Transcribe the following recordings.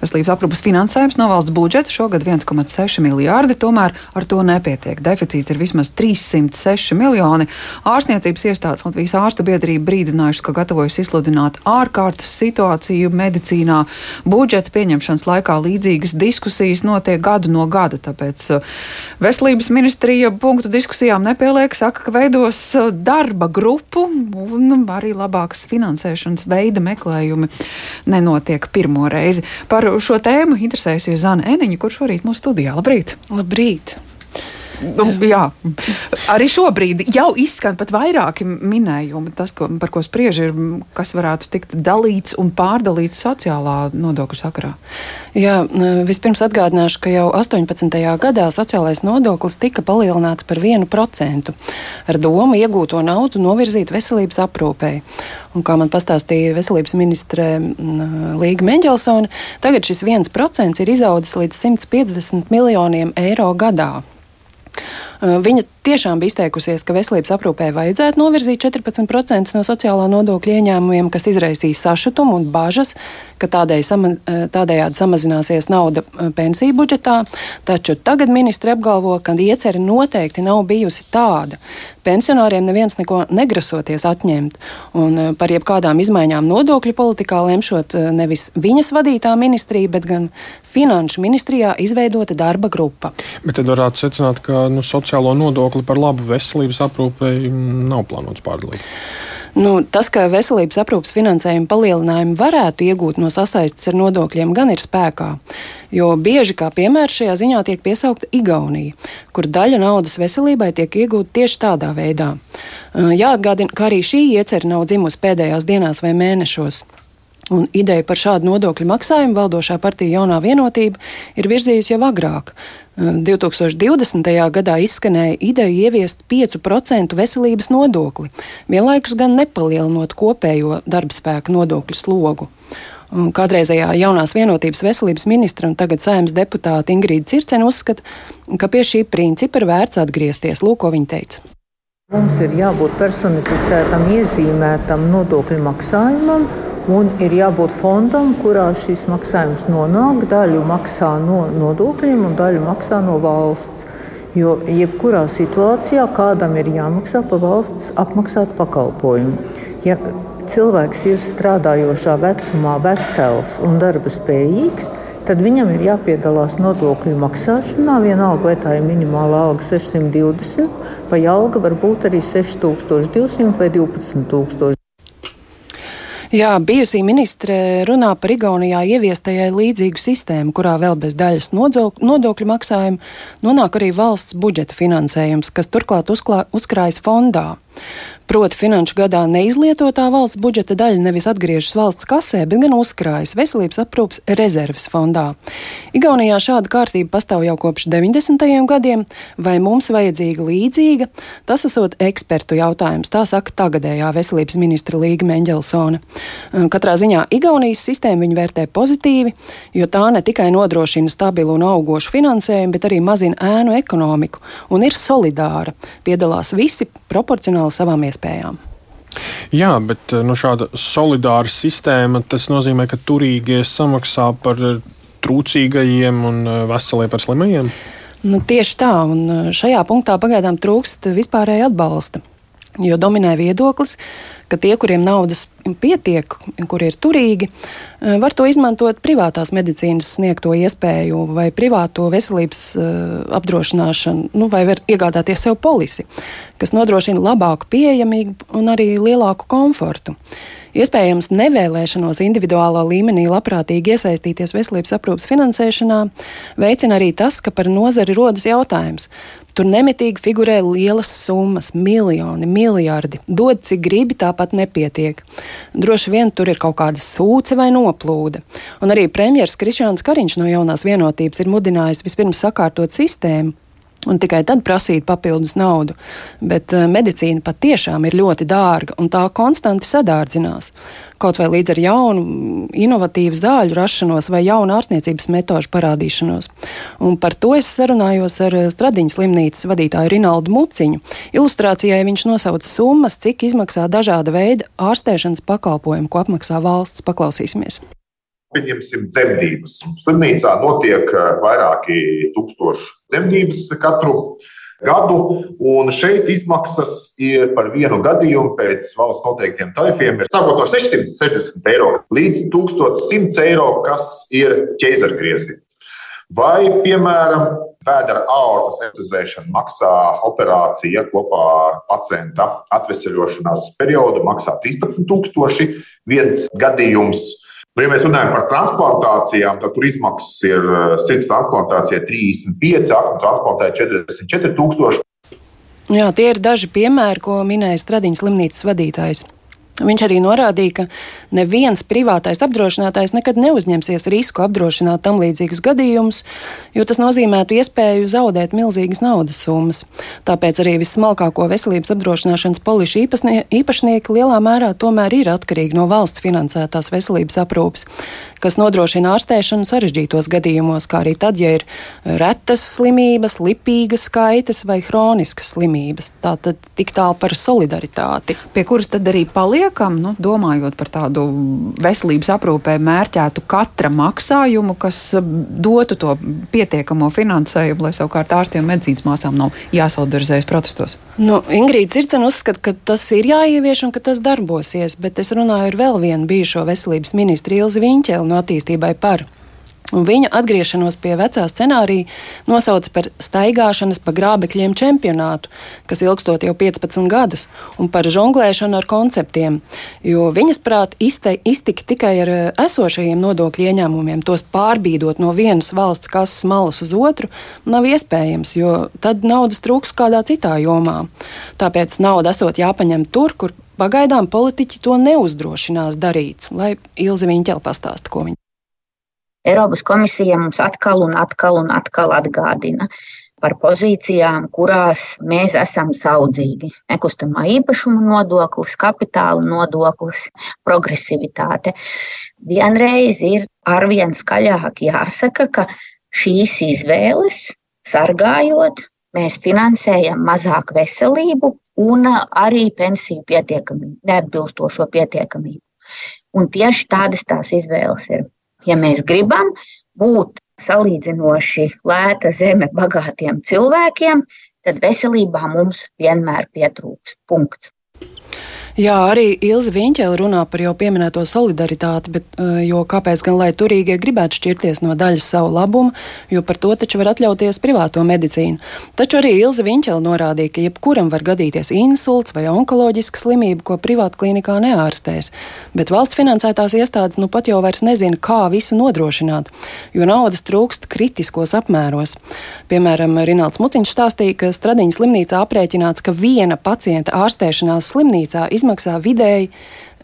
Veselības aprūpas finansējums no valsts budžeta šogad 1,6 miljārdi, tomēr ar to nepietiek. Deficīts ir vismaz 306 miljoni. Ārstniecības iestādes Latvijas ārstu biedrība brīdinājušas, ka gatavojas izsludināt ārkārtas situāciju medicīnā. Budžeta pieņemšanas laikā līdzīgas diskusijas notiek gadu no gada, tāpēc uh, veselības ministrija punktu diskusijām nepieliek, saka, ka veidos uh, darba grupu un arī labākas finansēšanas veida meklējumi nenotiek pirmo reizi. Par šo tēmu interesējusies Zana Eniņa, kurš šorīt mūsu studijā. Labrīt! Labrīt! Nu, jā, arī šobrīd jau izskan pat vairāki minējumi. Tas, ko, par ko spriež, ir, kas varētu tikt dalīts un pārdalīts sociālā nodokļu sakarā. Jā, vispirms atgādināšu, ka jau 18. gadā sociālais nodoklis tika palielināts par 1% ar domu iegūto naudu novirzīt veselības aprūpēji. Un, kā man pastāstīja veselības ministre Līga Mendelsone, tagad šis 1% ir izaudzis līdz 150 miljoniem eiro gadā. Viņa tiešām bija izteikusies, ka veselības aprūpē vajadzētu novirzīt 14% no sociālā nodokļa ieņēmumiem, kas izraisīs sašutumu un bažas, ka tādēļ sama, tādējādi samazināsies nauda eh, pensiju budžetā. Taču tagad ministri apgalvo, ka iecerē noteikti nav bijusi tāda. Pensionāriem neviens neko negrasoties atņemt, un eh, par jebkādām izmaiņām nodokļu politikā lemšot eh, nevis viņas vadītā ministrija, bet gan Finanšu ministrijā izveidota darba grupa. Bet tad varētu secināt, ka nu, sociālo nodokļu nodokli par labu veselības aprūpei nav plānots pārdalīt. Nu, tas, ka veselības aprūpas finansējuma palielinājumu varētu iegūt no sasaistes ar nodokļiem, gan ir spēkā. Jo bieži kā piemērs šajā ziņā tiek piesaukta Igaunija, kur daļa naudas veselībai tiek iegūta tieši tādā veidā. Jāatgādina, ka arī šī iecerē nav dzimusi pēdējās dienās vai mēnešos. Un ideja par šādu nodokļu maksājumu valdošā partija Jaunā vienotība ir virzījusi jau agrāk. 2020. gadā izskanēja ideja ieviest 5% veselības nodokli, vienlaikus gan nepalielinot kopējo darba spēka nodokļu slogu. Kādreizējā jaunās vienotības veselības ministra un tagad saimnes deputāte Ingrīda Circena uzskata, ka pie šī principa ir vērts atgriezties. Lūk, ko viņa teica. Mums ir jābūt personificētam, iezīmētam nodokļu maksājumam, Un ir jābūt fondam, kurā šis maksājums nonāk. Daļu maksā no nodokļiem, un daļu maksā no valsts. Jo jebkurā situācijā kādam ir jāmaksā par valsts apmaksātu pakalpojumu. Ja cilvēks ir strādājošā vecumā, vesels un darba spējīgs, tad viņam ir jāpiedalās nodokļu maksāšanā. Vienalga, vai tā ir minimālā alga 620, vai alga var būt arī 6200 vai 12000. Jā, bijusī ministre runā par Igaunijā ieviestajai līdzīgu sistēmu, kurā vēl bez daļas nodokļu maksājuma nonāk arī valsts budžeta finansējums, kas turklāt uzklā, uzkrājas fondā. Proti, finanšu gadā neizlietotā valsts budžeta daļa nevis atgriežas valsts kasē, bet gan uzkrājas veselības aprūpas rezerves fondā. Igaunijā šāda kārtība pastāv jau kopš 90. gadiem, vai mums vajadzīga līdzīga? Tas esot ekspertu jautājums, tā saka tagadējā veselības ministra Līga Mendelsone. Katrā ziņā Igaunijas sistēmu viņi vērtē pozitīvi, jo tā ne tikai nodrošina stabilu un augošu finansējumu, bet arī mazina ēnu ekonomiku un ir solidāra. Piedalās visi proporcionāli savām iespējām iespējām. Jā, bet nu, šāda solidāra sistēma nozīmē, ka turīgie samaksā par eh, trūcīgajiem un eh, veselie par slimajiem. Nu, tieši tā, un šajā punktā pagaidām trūkst vispārēja atbalsta. Jo dominē viedoklis, ka tie, kuriem naudas pietiek, kuri ir turīgi, eh, var to izmantot privātās medicīnas sniegto iespēju vai privāto veselības eh, apdrošināšanu, nu, vai var iegādāties sev polisi, kas nodrošina labāku pieejamību un arī lielāku komfortu. Iespējams, nevēlēšanos individuālā līmenī labprātīgi iesaistīties veselības aprūpas finansēšanā veicina arī tas, ka par nozari rodas jautājums. Tur nemitīgi figurē lielas summas, miljoni, miljardi. Dod, cik gribi, tāpat nepietiek. Droši vien tur ir kaut kāda sūce vai noplūde. Un arī premjerministrs Krišāns Kariņš no jaunās vienotības ir mudinājis vispirms sakārtot sistēmu, un tikai tad prasīt papildus naudu. Bet uh, medicīna patiešām ir ļoti dārga, un tā konstanti sadārdzinās. Kaut vai līdz ar jaunu, inovatīvu zāļu rašanos vai jaunu ārstniecības metožu parādīšanos. Un par to es sarunājos ar eh, Stradiņas slimnīcas vadītāju Rinaldu Muciņu. Ilustrācijai viņš nosauca summas, cik izmaksā dažāda veida ārstēšanas pakalpojumu, ko apmaksā valsts. Paklausīsimies! Pieņemsim dzemdības. Slimnīcā notiek vairāki tūkstoši dzemdības katru gadu, un šeit izmaksas ir par vienu gadījumu pēc valsts noteiktiem tarifiem. Ir sākot no 660 eiro līdz 1100 eiro, kas ir ķēzargrieziens. Vai, piemēram, vēdera aortas entuziēšana maksā operācija kopā ar pacienta atvesaļošanās periodu maksā 13,000. Viens gadījums Nu, ja mēs runājam par transplantācijām, tad tur izmaksas ir eh, sirds transplantācija 35, aknu transplantācija 44 tūkstoši. Jā, tie ir daži piemēri, ko minēja Stradiņas slimnīcas vadītājs. Viņš arī norādīja, ka neviens privātais apdrošinātājs nekad neuzņemsies risku apdrošināt tam līdzīgus gadījumus, jo tas nozīmētu iespēju zaudēt milzīgas naudas summas. Tāpēc arī vissmalkāko veselības apdrošināšanas polišu īpašnieki lielā mērā tomēr ir atkarīgi no valsts finansētās veselības aprūpes, kas nodrošina ārstēšanu sarežģītos gadījumos, kā arī tad, ja ir retas slimības, lipīgas skaitas vai hroniskas slimības. Tātad tik tālu par solidaritāti. Pie kuras tad arī paliek liekam, nu, domājot par tādu veselības aprūpē mērķētu katra maksājumu, kas dotu to pietiekamo finansējumu, lai savukārt ārstiem medicīnas māsām nav jāsolidarizējas protestos? Nu, Ingrīda Zirdzena uzskata, ka tas ir jāievieš un ka tas darbosies, bet es runāju ar vēl vienu bijušo veselības ministru Ilzi Viņķeli no attīstībai par. Un viņa atgriešanos pie vecā scenārija nosauca par staigāšanas pa grābekļiem čempionātu, kas ilgstot jau 15 gadus, un par žonglēšanu ar konceptiem. Jo viņas prāt izte, iztika tikai ar eh, esošajiem nodokļu ieņēmumiem, tos pārbīdot no vienas valsts kases malas uz otru, nav iespējams, jo tad naudas trūks kādā citā jomā. Tāpēc nauda esot jāpaņem tur, kur pagaidām politiķi to neuzdrošinās darīt, lai Ilzi Viņķela pastāsta, ko viņi. Eiropas komisija mums atkal un atkal un atkal atgādina par pozīcijām, kurās mēs esam saudzīgi. Nekustamā īpašuma nodoklis, kapitāla nodoklis, progresivitāte. Vienreiz ir arvien skaļāk jāsaka, ka šīs izvēles sargājot, mēs finansējam mazāk veselību un arī pensiju pietiekamību, neatbilstošo pietiekamību. Un tieši tādas tās izvēles ir. Ja mēs gribam būt salīdzinoši lēta zeme bagātiem cilvēkiem, tad veselībā mums vienmēr pietrūks. Punkts. Jā, arī Ilza Viņķēla runā par jau pieminēto solidaritāti, bet eh, jo kāpēc gan lai turīgie gribētu šķirties no daļas savu labumu, jo par to taču var atļauties privāto medicīnu. Taču arī Ilza Viņķēla norādīja, ka jebkuram var gadīties insults vai onkoloģiska slimība, ko privāta klinikā neārstēs, bet valsts finansētās iestādes nu pat jau vairs nezina, kā visu nodrošināt, jo naudas trūkst kritiskos apmēros. Piemēram, Rināls Muciņš stāstīja, ka Stradiņas slimnīcā aprēķināts, ka viena pacienta ārstēšanās slimnīcā izmaksā vidēji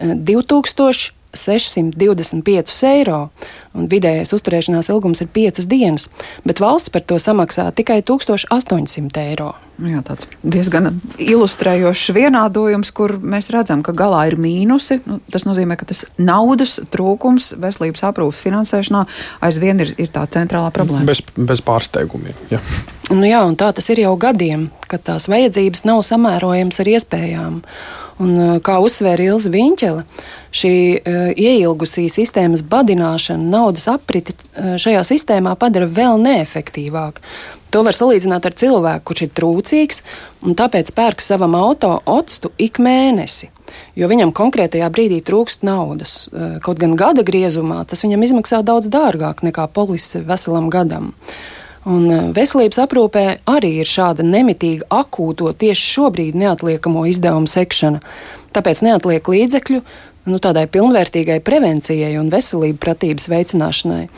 2000. Eh, 625 eiro, un vidējais uzturēšanās ilgums ir 5 dienas, bet valsts par to samaksā tikai 1800 eiro. Nu jā, tāds diezgan ilustrējošs vienādojums, kur mēs redzam, ka galā ir mīnusi. Nu, tas nozīmē, ka tas naudas trūkums veselības aprūpas finansēšanā aizvien ir, ir tā centrālā problēma. Bez, bez pārsteigumiem. Jā. Nu jā, un tā tas ir jau gadiem, kad tās vajadzības nav samērojams ar iespējām. Un, uh, kā uzsvēra Ilza Viņķela, šī uh, ieilgusī sistēmas badināšana, naudas apriti uh, šajā sistēmā padara vēl neefektīvāku. To var salīdzināt ar cilvēku, kurš ir trūcīgs un tāpēc pērk savam auto octu ik mēnesi. Jo viņam konkrētajā brīdī trūkst naudas. Uh, kaut gan gada griezumā tas viņam izmaksā daudz dārgāk nekā polise veselam gadam. Un e, veselības aprūpē arī ir šāda nemitīga akūto tieši šobrīd neatliekamo izdevumu sekšana. Tāpēc neatliek līdzekļu nu, tādai pilnvērtīgai prevencijai un veselību pratības veicināšanai.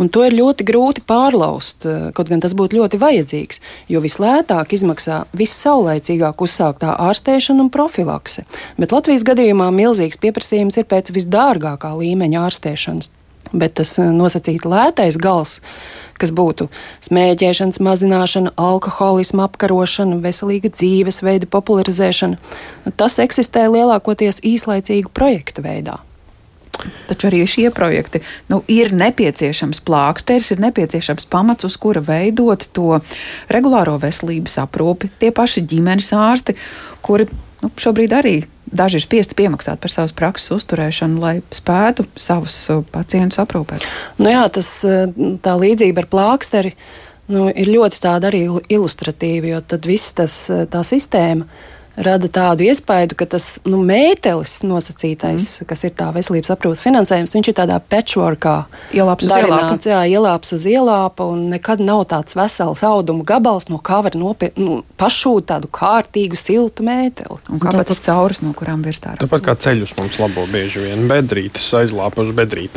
Un to ir ļoti grūti pārlaust, e, kaut gan tas būtu ļoti vajadzīgs, jo vislētāk izmaksā vissaulēcīgāk uzsāktā ārstēšana un profilakse. Bet Latvijas gadījumā milzīgs pieprasījums ir pēc visdārgākā līmeņa ārstēšanas. Bet tas e, nosacīti lētais gals kas būtu smēķēšanas mazināšana, alkoholisma apkarošana, veselīga dzīvesveida popularizēšana. Tas eksistē lielākoties īslaicīgu projektu veidā. Taču arī šie projekti nu, ir nepieciešams plāksteris, ir nepieciešams pamats, uz kura veidot to regulāro veselības aprūpi. Tie paši ģimenes ārsti, kuri nu, šobrīd arī daži ir spiesti piemaksāt par savas prakses uzturēšanu, lai spētu savus uh, pacientus aprūpēt. Nu jā, tas, uh, tā līdzība ar plāksteri nu, ir ļoti tāda arī ilustratīva, jo tad viss tas, uh, tā sistēma rada tādu iespaidu, ka tas nu, mētelis nosacītais, mm. kas ir tā veselības aprūpas finansējums, viņš ir tādā patchworkā. Ielāps uz ielāpa. Jā, ielāps uz ielāpa un nekad nav tāds vesels audumu gabals, no kā var nopiet, nu, pašūt tādu kārtīgu, siltu mēteli. Un kāpēc tas cauras, no kurām virs tā? Tāpat kā ceļus mums labo bieži vien bedrītes aizlāpa uz bedrītēm.